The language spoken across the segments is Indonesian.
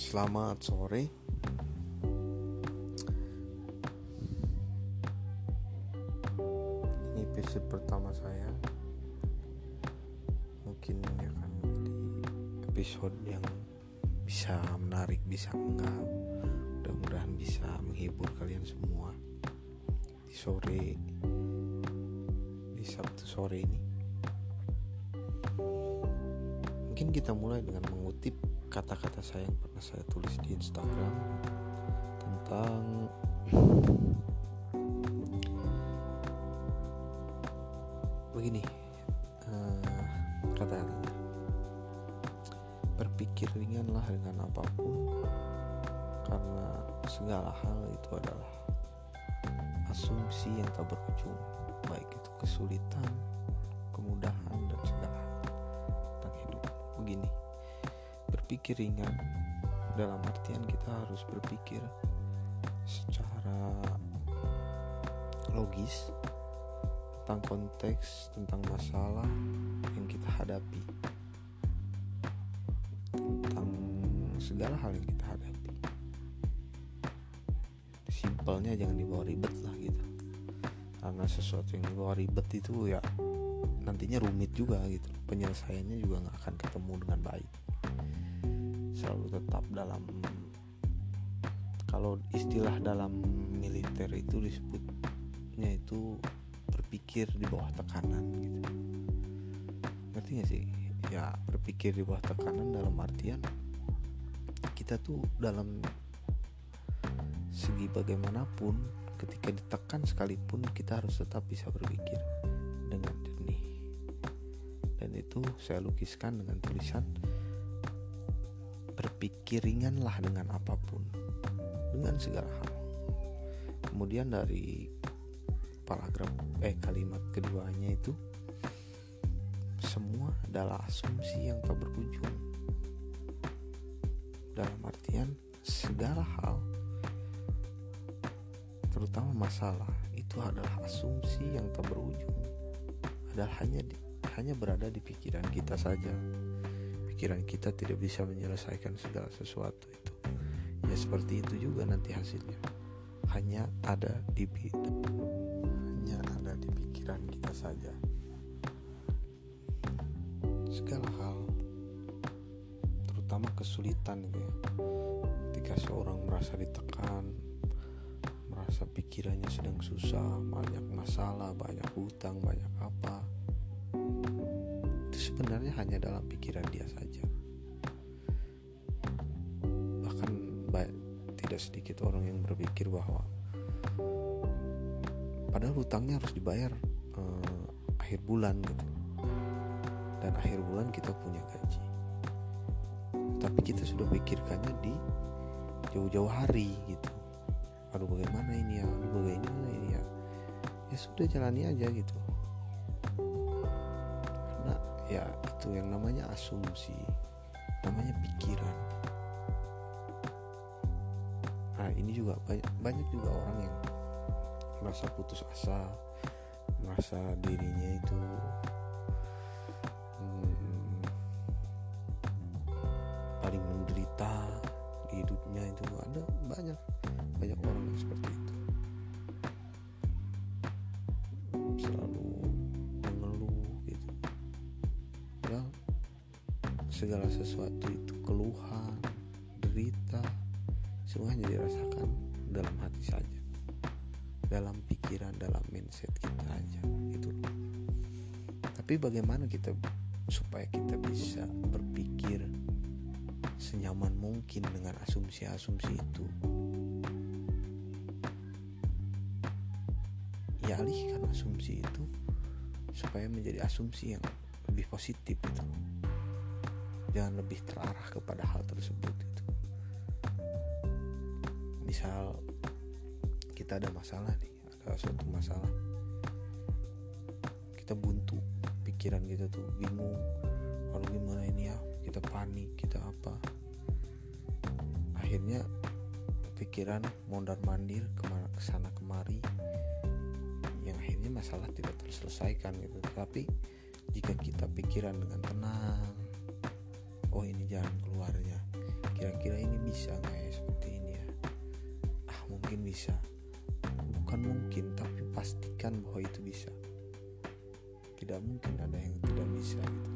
Selamat sore. Ini episode pertama saya. Mungkin ini akan menjadi episode yang bisa menarik, bisa enggak. Mudah-mudahan bisa menghibur kalian semua di sore di Sabtu sore ini. Mungkin kita mulai dengan mengutip kata-kata saya yang pernah saya tulis di Instagram tentang begini uh, kata ini berpikir ringanlah dengan apa pun karena segala hal itu adalah asumsi yang tak berujung baik itu kesulitan kemudahan dan segala hal tentang hidup. Begini berpikir ringan. Dalam artian kita harus berpikir secara logis tentang konteks tentang masalah yang kita hadapi. Tentang segala hal yang kita hadapi. Simpelnya jangan dibawa ribet lah gitu. Karena sesuatu yang dibawa ribet itu ya nantinya rumit juga gitu. Penyelesaiannya juga nggak akan ketemu dengan baik selalu tetap dalam kalau istilah dalam militer itu disebutnya itu berpikir di bawah tekanan gitu. Ngerti gak sih? Ya berpikir di bawah tekanan dalam artian kita tuh dalam segi bagaimanapun ketika ditekan sekalipun kita harus tetap bisa berpikir dengan jernih. Dan itu saya lukiskan dengan tulisan berpikir ringanlah dengan apa pun dengan segala hal. Kemudian dari paragraf eh kalimat keduanya itu semua adalah asumsi yang tak berujung. Dalam artian segala hal terutama masalah itu adalah asumsi yang tak berujung. Adalah hanya di, hanya berada di pikiran kita saja pikiran kita tidak bisa menyelesaikan segala sesuatu itu. Ya seperti itu juga nanti hasilnya. Hanya ada di hanya ada di pikiran kita saja. Segala hal terutama kesulitan gitu ya. Ketika seorang merasa ditekan merasa pikirannya sedang susah banyak masalah banyak hutang banyak apa sebenarnya hanya dalam pikiran dia saja. Bahkan tidak sedikit orang yang berpikir bahwa padahal hutangnya harus dibayar eh, akhir bulan gitu. Dan akhir bulan kita punya gaji. Tapi kita sudah pikirkannya di jauh-jauh hari gitu. Aduh bagaimana ini ya? Aduh bagaimana ini ya? Ya sudah jalani aja gitu itu yang namanya asumsi namanya pikiran. Nah ini juga banyak, banyak juga orang yang merasa putus asa merasa dirinya itu hmm, paling menderita hidupnya itu. Ada banyak banyak orang yang seperti itu segala sesuatu itu keluhan derita semuanya dirasakan dalam hati saja. Dalam pikiran dalam mindset kita aja itu tapi bagaimana kita supaya kita bisa berpikir senyaman mungkin dengan asumsi-asumsi itu? Ya alihkan asumsi itu supaya menjadi asumsi yang lebih positif itu jangan lebih terarah kepada hal tersebut itu misal kita ada masalah nih ada suatu masalah. Kita buntu pikiran kita tuh bingung. Kalau gimana ini ya? Kita panik kita apa? Akhirnya pikiran mondar mandir ke mana ke sana kemari yang akhirnya masalah tidak terselesaikan gitu. Tapi jika kita pikiran dengan tenang oh ini jalan keluarnya kira-kira ini bisa nggak ya seperti ini ya? Ah mungkin bisa. Bukan mungkin tapi pastikan bahwa itu bisa. Tidak mungkin ada yang tidak bisa gitu.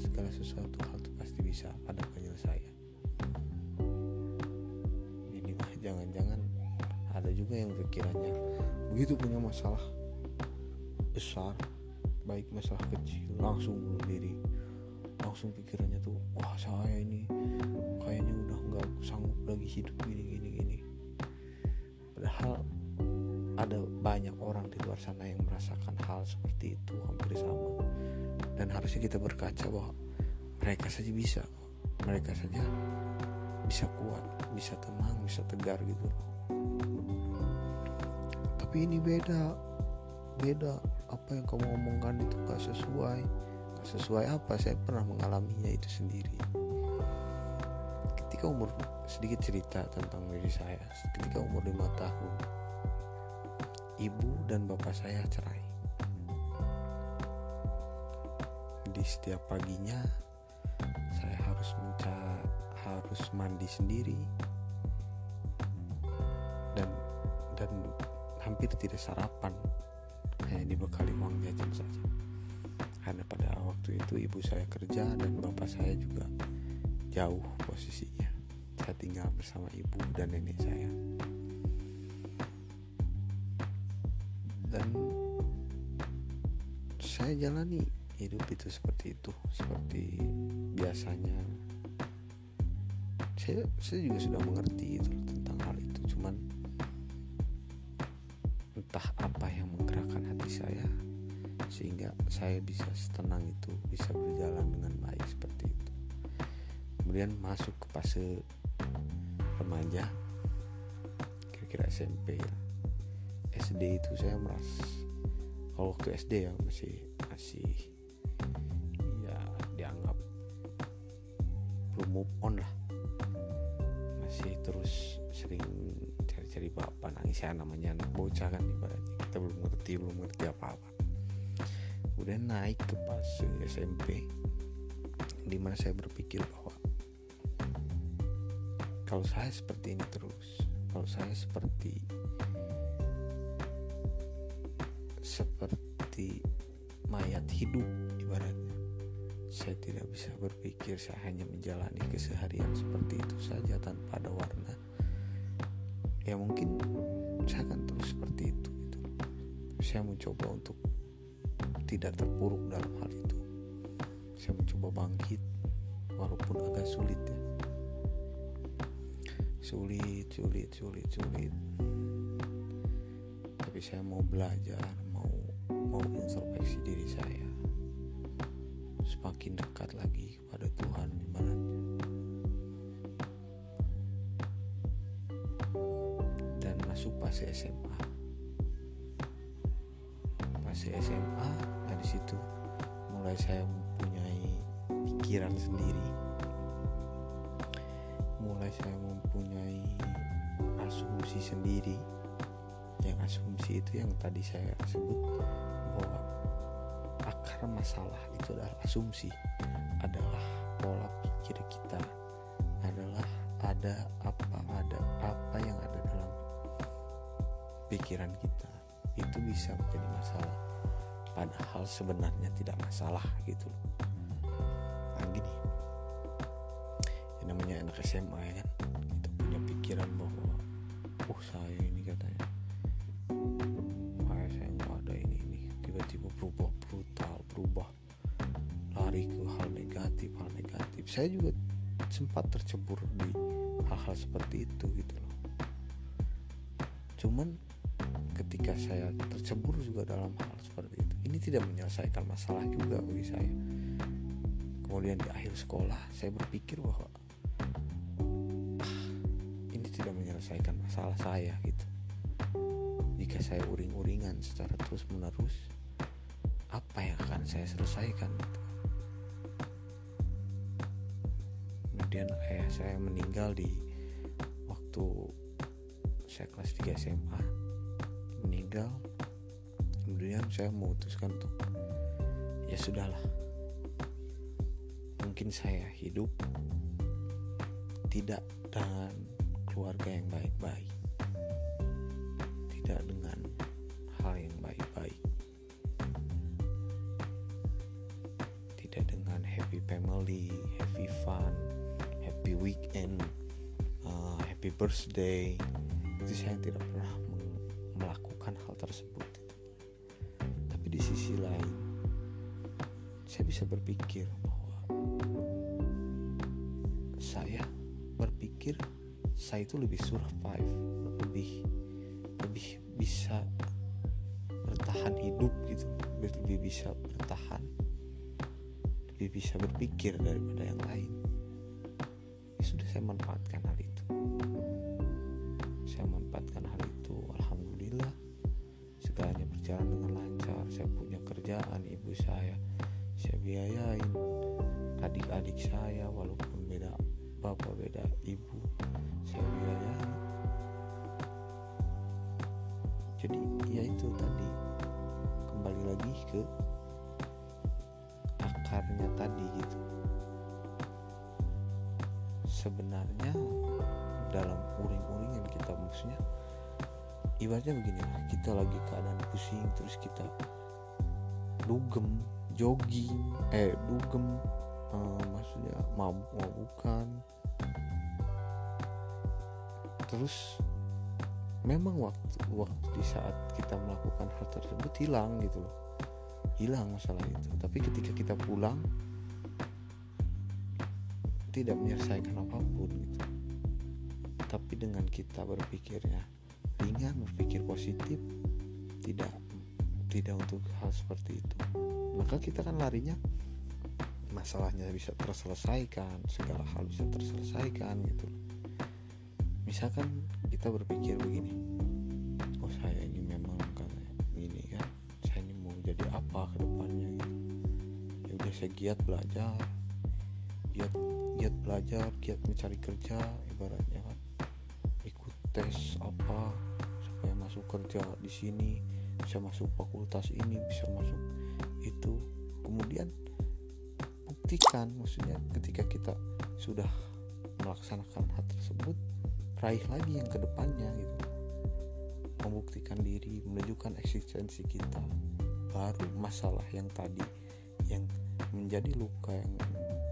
Segala sesuatu hal itu pasti bisa ada penyelesaian. Ini mah jangan-jangan ada juga yang pikirannya begitu punya masalah besar baik masalah kecil langsung bunuh diri. Langsung pikirannya tuh wah saya ini kayaknya udah nggak sanggup lagi hidup gini gini gini. Padahal ada banyak orang di luar sana yang merasakan hal seperti itu hampir sama. Dan harusnya kita berkaca bahwa mereka saja bisa mereka saja bisa kuat bisa tenang bisa tegar gitu. Tapi ini beda beda apa yang kamu omongkan itu gak sesuai. Gak sesuai apa? Saya pernah mengalaminya itu sendiri. Ketika umur sedikit cerita tentang diri saya. Ketika umur lima tahun ibu dan bapak saya cerai. Di setiap paginya saya harus menca harus mandi sendiri. Dan dan hampir tidak sarapan hanya dibekali uang jajan saja. Karena pada waktu itu ibu saya kerja dan bapak saya juga jauh posisinya. Saya tinggal bersama ibu dan nenek saya. Dan saya jalani hidup itu seperti itu seperti biasanya. Saya saya juga sudah mengerti itu tentang hal itu. Cuman entah apa yang menggerakkan hati saya sehingga saya bisa setenang itu bisa berjalan dengan baik seperti itu. Kemudian masuk ke fase remaja kira-kira SMP ya. SD itu saya merasa kalau waktu SD ya masih masih ya dianggap belum move on lah. Masih terus sering cari-cari bapak nangis ya namanya anak bocah kan ibaratnya. Kita belum ngerti belum ngerti apa-apa. Kemudian naik ke fase SMP di mana saya berpikir bahwa kalau saya seperti ini terus kalau saya seperti seperti mayat hidup ibaratnya saya tidak bisa berpikir saya hanya menjalani keseharian seperti itu saja tanpa ada warna ya mungkin saya akan terus seperti itu gitu. saya mencoba untuk tidak terpuruk dalam hal itu. Saya mencoba bangkit walaupun agak sulit ya. Sulit sulit sulit sulit. Tapi saya mau belajar mau mau introspeksi diri saya. Semakin dekat lagi kepada Tuhan ibaratnya masuk fase SMA fase SMA dari situ mulai saya mempunyai pikiran sendiri. Mulai saya mempunyai asumsi sendiri. Yang asumsi itu yang tadi saya sebut bahwa akar masalah itu adalah asumsi adalah pola pikir kita adalah ada pikiran kita itu bisa menjadi masalah. Padahal sebenarnya tidak masalah gitu. Nah gini yang namanya anak SMA ya kan kita punya pikiran bahwa oh saya ini katanya. Saya nggak ada ini ini. Tiba-tiba berubah brutal berubah. Lari ke hal negatif hal negatif. Saya juga sempat tercebur di hal-hal seperti itu gitu loh. Cuman ketika saya tercebur juga dalam hal seperti itu. Ini tidak menyelesaikan masalah juga bagi saya. Kemudian di akhir sekolah saya berpikir bahwa ah, ini tidak menyelesaikan masalah saya gitu. Jika saya uring-uringan secara terus menerus apa yang akan saya selesaikan gitu. kemudian ayah saya meninggal di waktu saya kelas 3 SMA meninggal kemudian saya memutuskan untuk ya sudahlah mungkin saya hidup tidak dengan keluarga yang baik-baik tidak dengan hal yang baik-baik tidak dengan happy family happy fun happy weekend uh, happy birthday. Itu saya tidak pernah tersebut. Tapi di sisi lain saya bisa berpikir bahwa saya berpikir saya itu lebih survive lebih lebih bisa bertahan hidup gitu. Lebih bisa bertahan lebih bisa berpikir daripada yang lain. Ya sudah saya manfaatkan hal itu. Saya manfaatkan hal segalanya berjalan dengan lancar. Saya punya kerjaan ibu saya. Saya biayain adik-adik saya walaupun beda bapak beda ibu. Saya biayain. Jadi ya itu tadi. Kembali lagi ke akarnya tadi gitu. Sebenarnya dalam uring-uringan kita maksudnya ibaratnya begini kita lagi keadaan pusing terus kita dugem jogging eh dugem uh, maksudnya mabuk mabukan. Terus memang waktu waktu di saat kita melakukan hal tersebut hilang gitu loh. Hilang masalah itu. Tapi ketika kita pulang tidak menyelesaikan apa pun gitu. Tapi dengan kita berpikirnya ringan berpikir positif tidak tidak untuk hal seperti itu. Maka kita kan larinya masalahnya bisa terselesaikan segala hal bisa terselesaikan gitu. Misalkan kita berpikir begini oh saya ini memang kan ini kan saya ini mau jadi apa ke depannya gitu. Ya udah saya giat belajar giat giat belajar giat mencari kerja ibaratnya kan. Ikut tes apa masuk kerja di sini bisa masuk fakultas ini bisa masuk itu. Kemudian buktikan maksudnya ketika kita sudah melaksanakan hal tersebut raih lagi yang ke depannya gitu. Membuktikan diri menunjukkan eksistensi kita baru masalah yang tadi yang menjadi luka yang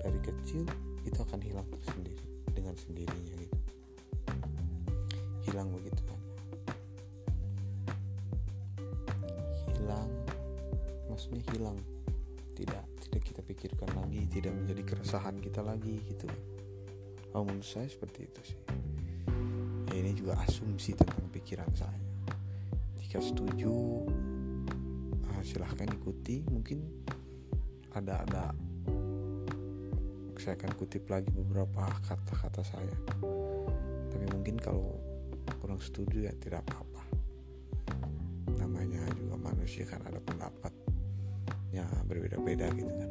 dari kecil itu akan hilang tersendiri dengan sendirinya gitu. Hilang begitu maksudnya hilang. Tidak tidak kita pikirkan lagi tidak menjadi keresahan kita lagi gitu. Oh, menurut saya seperti itu sih. Ya, ini juga asumsi tentang pikiran saya. Jika setuju uh, silahkan ikuti. Mungkin ada ada saya akan kutip lagi beberapa kata-kata saya. Tapi mungkin kalau kurang setuju ya tidak apa-apa. Namanya juga manusia kan ada pendapatnya berbeda-beda gitu kan.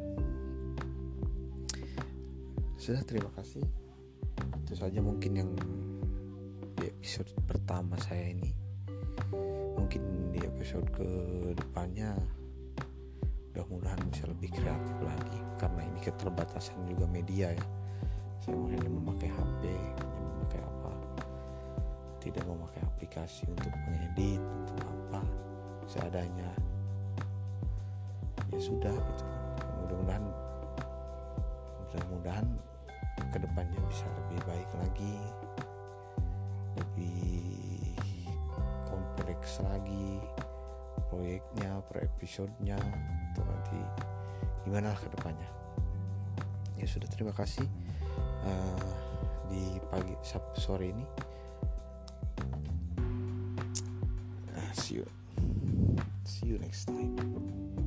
Sudah terima kasih. Itu saja mungkin yang di episode pertama saya ini. Mungkin di episode ke depannya mudah-mudahan bisa lebih kreatif lagi karena ini keterbatasan juga media ya. Saya hanya memakai HP hanya memakai apa tidak memakai aplikasi untuk mengedit untuk apa seadanya ya sudah gitu. Mudah-mudahan mudah-mudahan ke depannya bisa lebih baik lagi. Lebih kompleks lagi proyeknya per episodenya atau nanti gimana lah ke depannya ya sudah terima kasih uh, di pagi sabtu sore ini. Uh, see you. See you next time